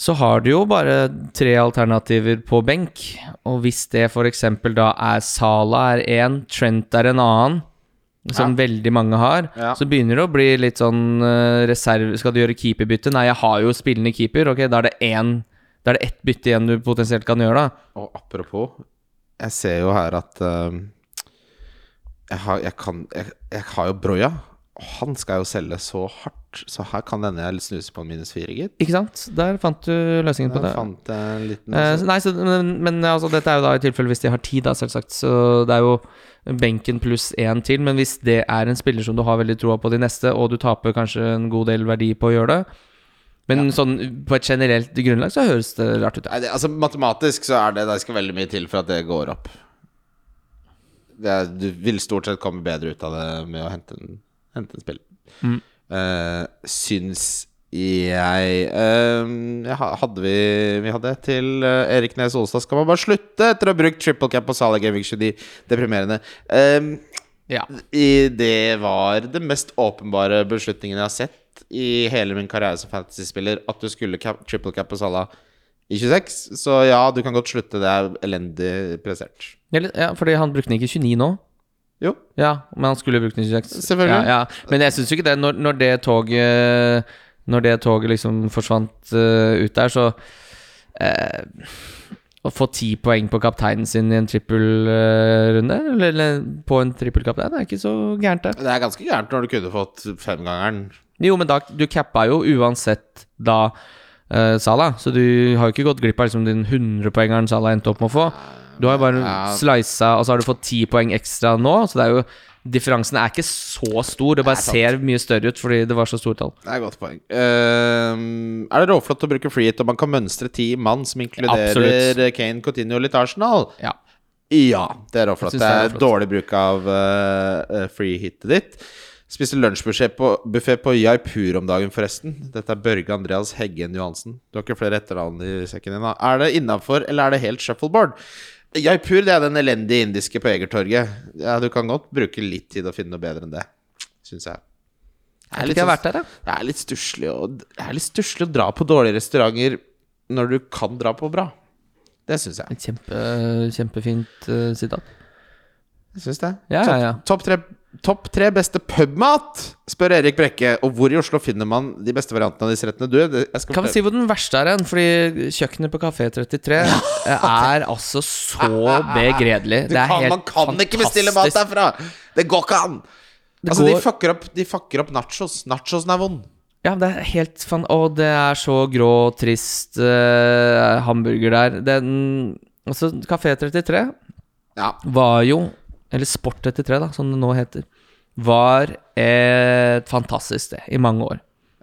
så har du jo bare tre alternativer på benk. Og hvis det f.eks. da er Sala er én, Trent er en annen, som veldig mange har, Ja. så begynner det å bli litt sånn uh, reserve Skal du gjøre keeperbytte? Nei, jeg har jo spillende keeper. Ok, da er det én Da er det ett bytte igjen du potensielt kan gjøre, da. Og apropos, jeg ser jo her at uh, jeg, har, jeg, kan, jeg, jeg har jo Broja, og han skal jo selge så hardt, så her kan denne snuse på en minus fire, gitt. Ikke sant? Der fant du løsningen på Der det. fant jeg en liten Eh, nei, så, men, men altså, dette er jo da i tilfelle hvis de har tid, da, selvsagt. Så det er jo benken pluss én til. Men hvis det er en spiller som du har veldig troa på de neste, og du taper kanskje en god del verdi på å gjøre det Men sånn på et generelt grunnlag så høres det rart ut. Nei, det, altså Matematisk så er det Det skal veldig mye til for at det går opp. Det du vil stort sett komme bedre ut av det med å hente en, hente en spiller. Mm. Uh, syns jeg uh, Hadde vi Vi hadde til uh, Erik Nes Olstad. Skal man bare slutte etter å ha brukt triple cap på Salah Gaming 29? Deprimerende. Eh, Ja. i, det var det mest åpenbare beslutningen jeg har sett i hele min karriere som fantasyspiller. At du skulle cap, triple cap på Salah i 26. Så ja, du kan godt slutte. Det er elendig prestert. Ja, fordi han brukte den ikke 29 nå. Jo. Ja, men han skulle brukt 96. Selvfølgelig. Ja, ja. Men jeg syns jo ikke det. Når, når det toget Når det toget liksom forsvant uh, ut der, så uh, Å få ti poeng på kapteinen sin i en trippelrunde, eller, eller på en trippelkaptein, er ikke så gærent, det. Det er ganske gærent når du kunne fått femgangeren. Jo, men da, du cappa jo uansett da uh, Salah, så du har jo ikke gått glipp av liksom, den 100-poengeren Salah endte opp med å få. Du har jo bare Ja. slisa, og så har du fått ti poeng ekstra nå, så det er jo Differansen er ikke så stor, det bare ser mye større ut fordi det var så stort tall. Det er et godt poeng. Uh, er det råflott å bruke free hit, og man kan mønstre ti mann som inkluderer Absolutt. Kane, Coutinho og litt Arsenal? Ja. Ja, det er råflott. Det det er dårlig bruk av uh, free hitet ditt. Spiste lunsjbuffé på, på Jaipur om dagen, forresten. Dette er Børge Andreas Heggen Johansen. Du har ikke flere etternavn i sekken din. Er det innafor, eller er det helt shuffleboard? Jaipur det er den elendige indiske på Egertorget. Ja, du kan godt bruke litt tid å finne noe bedre enn det, syns jeg. Det er, har vært der, det er litt stusslig å, litt å dra på dårlige restauranter når du kan dra på bra. Det syns jeg. Kjempe, kjempefint uh, sitat. Jeg synes det. Ja, ja, ja. Topp tre, topp tre beste pubmat, spør Erik Brekke. Og hvor i Oslo finner man de beste variantene av disse rettene? Du, jeg skal Kan vi si hvor den verste er hen? Fordi kjøkkenet på Kafé 33 er altså så begredelig. Det er helt fantastisk. Man kan ikke bestille mat derfra! Det går ikke an! Altså, de fucker, opp, de fucker opp nachos. Nachosen er vond. Ja, det er helt fan... Å, det er så grå, trist uh, hamburger der. Den Altså, Kafé 33 Ja. var jo Eller Sport 33, da, som det nå heter. Var et fantastisk sted i mange år.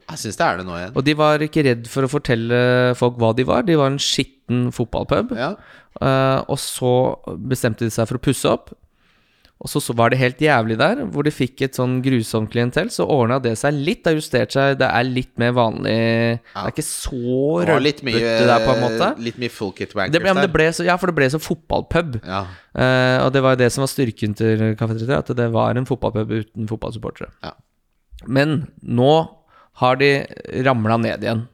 Jeg syns det er det nå igjen. Og de var ikke redd for å fortelle folk hva de var. De var en skitten fotballpub. Ja. Uh, og så bestemte de seg for å pusse opp. Og så, så var det helt jævlig der, hvor de fikk et sånn grusomt klientell. Så ordna det seg litt, det har justert seg. Det er litt mer vanlig Det er ikke så rølpete der, på en måte. litt mye full kit wankers Det ble, det ble så, ja, for det ble så fotballpub. Ja. Eh, og det var jo det som var styrken til Kafé 33, at det var en fotballpub uten fotballsupportere. Ja. Men nå har de ramla ned igjen.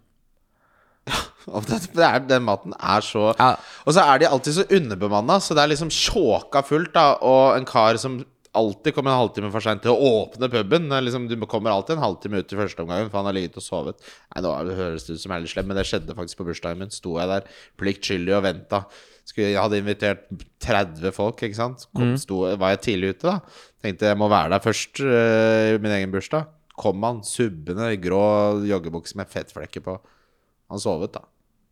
Og det, det er, den maten er så Ja. Og så er de alltid så underbemanna, så det er liksom tjåka fullt, da. Og en kar som alltid kommer en halvtime for seint til å åpne puben. Liksom, du kommer alltid en halvtime ut i første omgang, for han har ligget og sovet. Nei, nå høres det ut som jeg er litt slem, men det skjedde faktisk på bursdagen min. Sto jeg der pliktskyldig og venta. Skulle, jeg hadde invitert 30 folk, ikke sant. Kom, sto, var jeg tidlig ute, da. Tenkte jeg må være der først øh, i min egen bursdag. Kom han subbende i grå joggebukse med fettflekker på. Han sovet, da.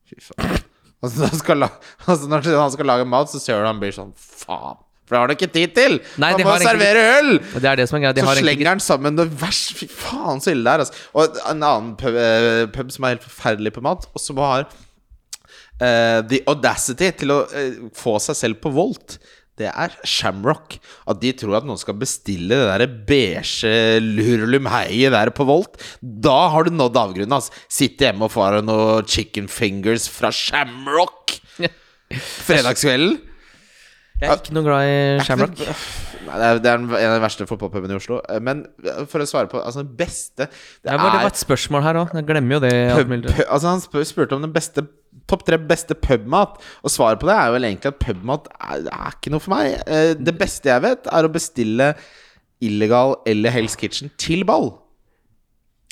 Fy faen. Altså, skal altså, når han skal lage mat, så ser du han blir sånn Faen. For det har han ikke tid til! Nei, han må servere øl! Det er det som er greia. De Så slenger han sammen det vers. Fy faen, så ille det er, altså. Og en annen pub, eh, pub som er helt forferdelig på mat, og som har eh, the audacity til å eh, få seg selv på Volt. Det er Shamrock. At de tror at noen skal bestille det der beige lurlumheiet der på Volt. Da har du nådd avgrunnen. Altså. Sitte hjemme og få deg noe chicken fingers fra Shamrock fredagskvelden. Jeg er ikke noe glad i Shamrock. Nei, det er, det er en av de verste fotballpubene i Oslo. Eh, Men for å svare på Altså, den beste Det det var et spørsmål her òg. Jeg glemmer jo det. Pub, pub, Altså Han spør, spurte om den beste topp tre beste pubmat. Og svaret på det er vel egentlig at pubmat er, er ikke noe for meg. Eh, Det beste jeg vet, er å bestille illegal eller Hell's Kitchen til ball.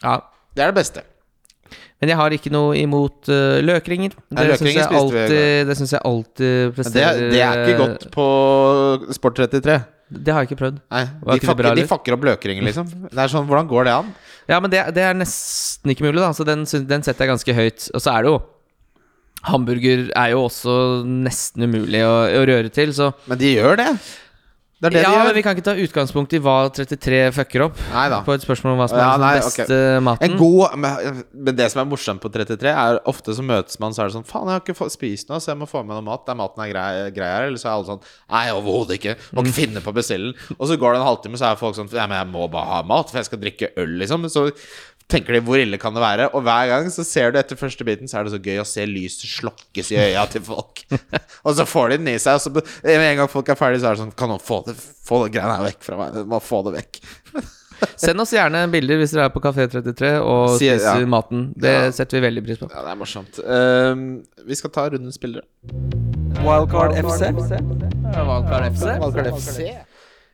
Ja. Det er det beste. Men jeg har ikke noe imot uh, løkringer. Det Det syns jeg, jeg alltid presterer Det, det er ikke godt på Sport 33. Det har jeg ikke prøvd. Nei, de det de fakker opp løkringer, liksom. Det er sånn, Hvordan går det an? Ja, men det, det er nesten ikke mulig, da. Så den, den setter jeg ganske høyt. Og så er det jo Hamburger er jo også nesten umulig å, å røre til, så Men de gjør det. Det det Ja, men vi kan ikke ta utgangspunkt i hva 33 fucker opp. Neida. På et spørsmål om hva som er Ja, den nei, beste maten. En god men, det som er morsomt på 33, er ofte så møtes man, så er det sånn Faen, jeg har ikke spist noe, så jeg må få med noe mat. Der maten er grei, grei her. Eller så er alle sånn Nei, overhodet ikke. Må ikke finne på å bestille den. Og så går det en halvtime, så er folk sånn Ja, men jeg må bare ha mat, for jeg skal drikke øl, liksom. Så tenker de hvor ille kan det være? Og hver gang så ser du etter første biten, så er det så gøy å se lyset slokkes i øya til folk. og så får de den i seg, og så med en gang folk er ferdige, så er det sånn Kan noen få det, få det greiene her vekk fra meg? Må få det vekk. Send oss gjerne bilder hvis dere er på Kafé 33 og spiser ja. maten. Det Ja. setter vi veldig pris på. Ja, det er morsomt. Um, vi skal ta rundens spillere. Wildcard FC. Wildcard FC.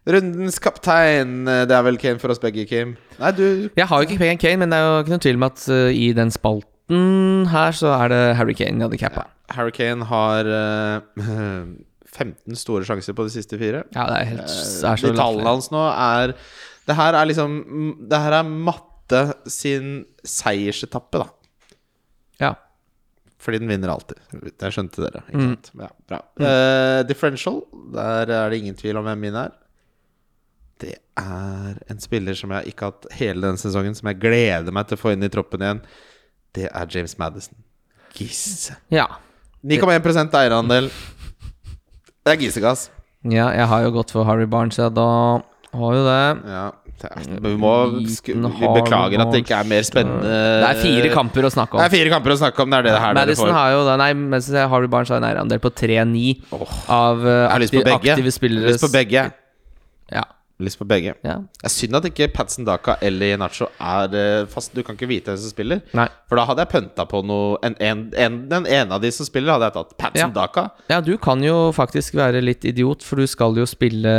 Rundens kaptein. eh, Det er vel Kane for oss begge, Kim? Nei, du Jeg har jo ikke Kane, Kane, men det er jo ikke noen tvil om at uh, i den spalten her så er det Harry Kane jeg hadde cappa. Harry Kane har uh, 15 store sjanser på de siste fire. Ja, det er helt det er så de tallene hans nå er Det her er liksom Det her er matte sin seiersetappe, da. Ja. Fordi den vinner alltid. Det skjønte dere. Ikke Mm. Ja, bra. Eh, differential, der er det ingen tvil om hvem min er. Det er en spiller som jeg ikke har hatt hele denne sesongen, som jeg gleder meg til å få inn i troppen igjen. Det er James Madison. Gisse. ja. 9,1% eierandel. Det er gisegass. Ja, jeg har jo gått for Harry Barnes, ja. Da har jo det. Ja, det er, vi må Vi beklager at det ikke er mer spennende Det er fire kamper å snakke om. Det er fire kamper å snakke om. Det er det her dere Madison får. har jo da Nei, Madison, Harry Barnes har en eierandel på 3-9 av uh, Jeg har aktive, spillere. Jeg har Lyst på begge. Lyst på begge. ja. Det er synd at ikke Patson Daka eller Nacho er eh, fast. Du kan ikke vite hvem som spiller. Nei. For da hadde jeg pønta på noe en, en, en, Den ene av de som spiller, hadde jeg tatt. Patson Ja. Daka. Ja, du kan jo faktisk være litt idiot, for du skal jo spille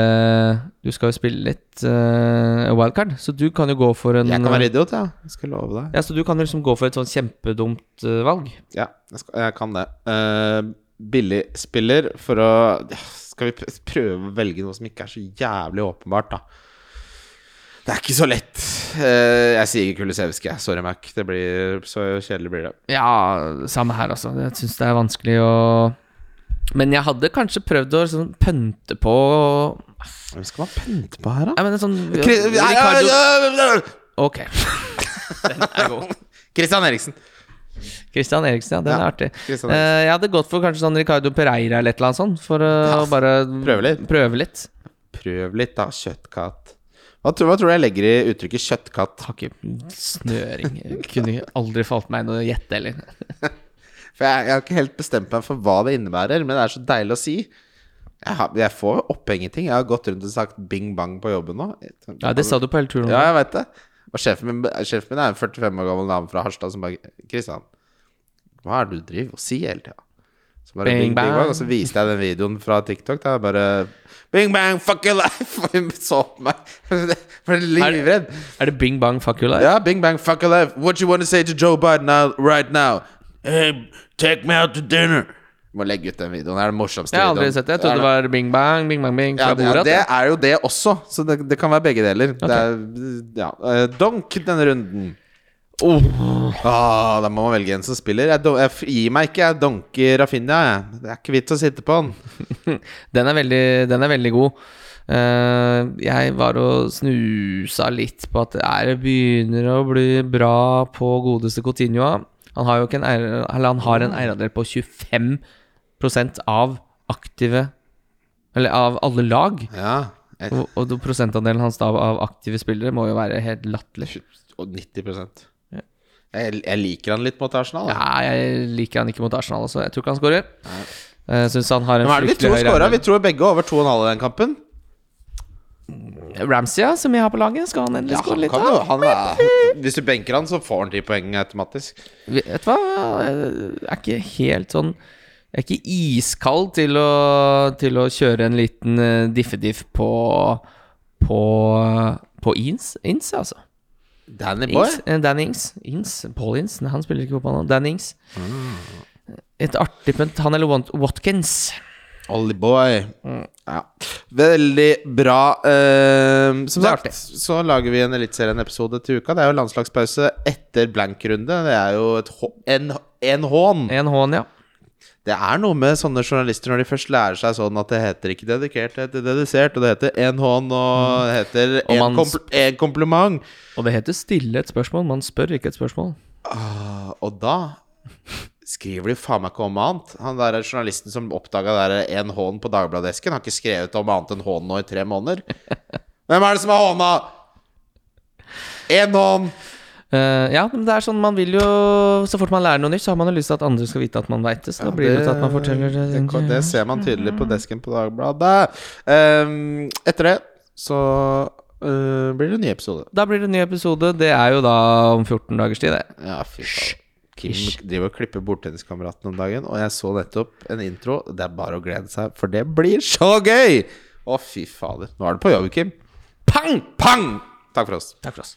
Du skal jo spille litt uh, wildcard, så du kan jo gå for en Jeg kan være idiot, ja. Jeg skal love deg. Ja, så du kan liksom gå for et sånn kjempedumt uh, valg. Ja, jeg, skal, jeg kan det. Uh, billig spiller for å ja, Skal vi prøve å velge noe som ikke er så jævlig åpenbart, da? Det er ikke så lett. Eh, jeg sier Kulisevskij. Sorry, Mac. Det blir Så kjedelig blir det. Ja, samme her, altså. Jeg syns det er vanskelig å Men jeg hadde kanskje prøvd å sånn, pønte på Hvem skal man pønte på her, da? Nei, mener sånn Kri- Ricardo Ok. Den er god. Christian Eriksen. Christian Eriksen, ja. Den Ja, er artig. Eh, jeg hadde gått for kanskje sånn Ricardo Pereira eller et eller annet sånt, for å Ja, bare prøve litt. Prøve litt. Prøv litt, da. Kjøttkatt. Hva tror, hva tror du jeg legger i uttrykket kjøttkatt? Har ikke snøring. Kunne aldri falt meg inn å gjette heller. For jeg, jeg har ikke helt bestemt meg for hva det innebærer, men det er så deilig å si. Jeg, har, jeg får oppheng i ting. Jeg har gått rundt og sagt bing bang på jobben nå. Ja, det sa du på hele turen. Ja, jeg vet det. Og sjefen min, sjefen min er en 45 år gammel dame fra Harstad som bare Kristian, hva er det du driver og sier hele tida? Så bare Bing bing, bang. bang. Og så viste jeg den videoen fra TikTok. Da bare Bing bang, fuck your life! Og hun så på meg. Jeg ble livredd. Er det bing bang fuck your life? Ja, bing bang, fuck your life. What you want to say to Joe Biden now, right now? Hey, take me out to dinner. Må legge ut den videoen. Det er den morsomste Jeg har aldri videoen. sett det. Jeg trodde det var bing bang, bing bang, bing fra ja, det, bordet. det er jo det også, så det, det kan være begge deler. Det er, ja. eh, Donk denne runden. Oh. Ah, da må man velge en som spiller. Jeg, don- jeg f- gir meg ikke. Jeg donker Rafinha. Jeg. Det er ikke vits å sitte på han. Den er veldig, den er veldig god. Eh, jeg var og snusa litt på at det er, begynner å bli bra på godeste Coutinho. Han har jo ikke en eier, eller han har en eierandel på 25 av aktive Eller av alle lag. Ja. Jeg, Og, og prosentandelen hans da av aktive spillere må jo være helt latterlig. og 90 jeg, jeg liker han litt mot Arsenal. da. Ja, jeg liker han ikke mot Arsenal også. Jeg tror ikke han scorer. Jeg syns han har en det fryktelig tror høy skåra? Vi tror begge over 2,5 i den kampen. Ramsey, ja, som jeg har på laget. Skal han endelig Ja, skåre litt? jo, han er, hvis du benker han, så får han ti poeng automatisk. Vet du hva? Jeg er ikke helt sånn Jeg er ikke iskald til å, til å kjøre en liten uh, diffediff på På På Ins, Ins altså. Danny Boy. Ings, eh, Dan Ings. Ings. Paul Ings. Nei, han spiller ikke fotball nå. Dan Ings. Et artig punt. Han eller Wat- Watkins. Ollie Boy. Ja. Veldig bra. Eh, som sagt, så lager vi en Eliteserien-episode til uka. Det er jo landslagspause etter blank-runde. Det er jo en, en hån. En hån, ja. Det er noe med sånne journalister når de først lærer seg sånn at det heter ikke dedikert, det heter dedisert, og det heter en hånd, og det heter Mm. En, kompl kompliment. Og det heter stille et spørsmål. Man spør ikke et spørsmål. Ah, og da skriver de faen meg ikke om annet. Han der journalisten som oppdaga en hån på Dagbladet-esken, har ikke skrevet om annet enn hån nå i tre måneder. Hvem er det som har hånda? Én hånd! Eh, ja, men det er sånn man vil jo Så fort man lærer noe nytt, så har man jo lyst til at andre skal vite at man veit det. Så da blir det til at man forteller det. det, det ser man tydelig på desken på Dagbladet. Um, etter det så uh, blir det en ny episode. Da blir det en ny episode. Det er jo da om 14 dagers tid, det. Ja, fy faen. Kim Ish. driver og klipper bordtenniskameraten om dagen, og jeg så nettopp en intro. Det er bare å glede seg, for det blir så gøy! Å, fy fader. Nå er du på jobb, Kim. Pang! Pang! Takk for oss. Takk for oss.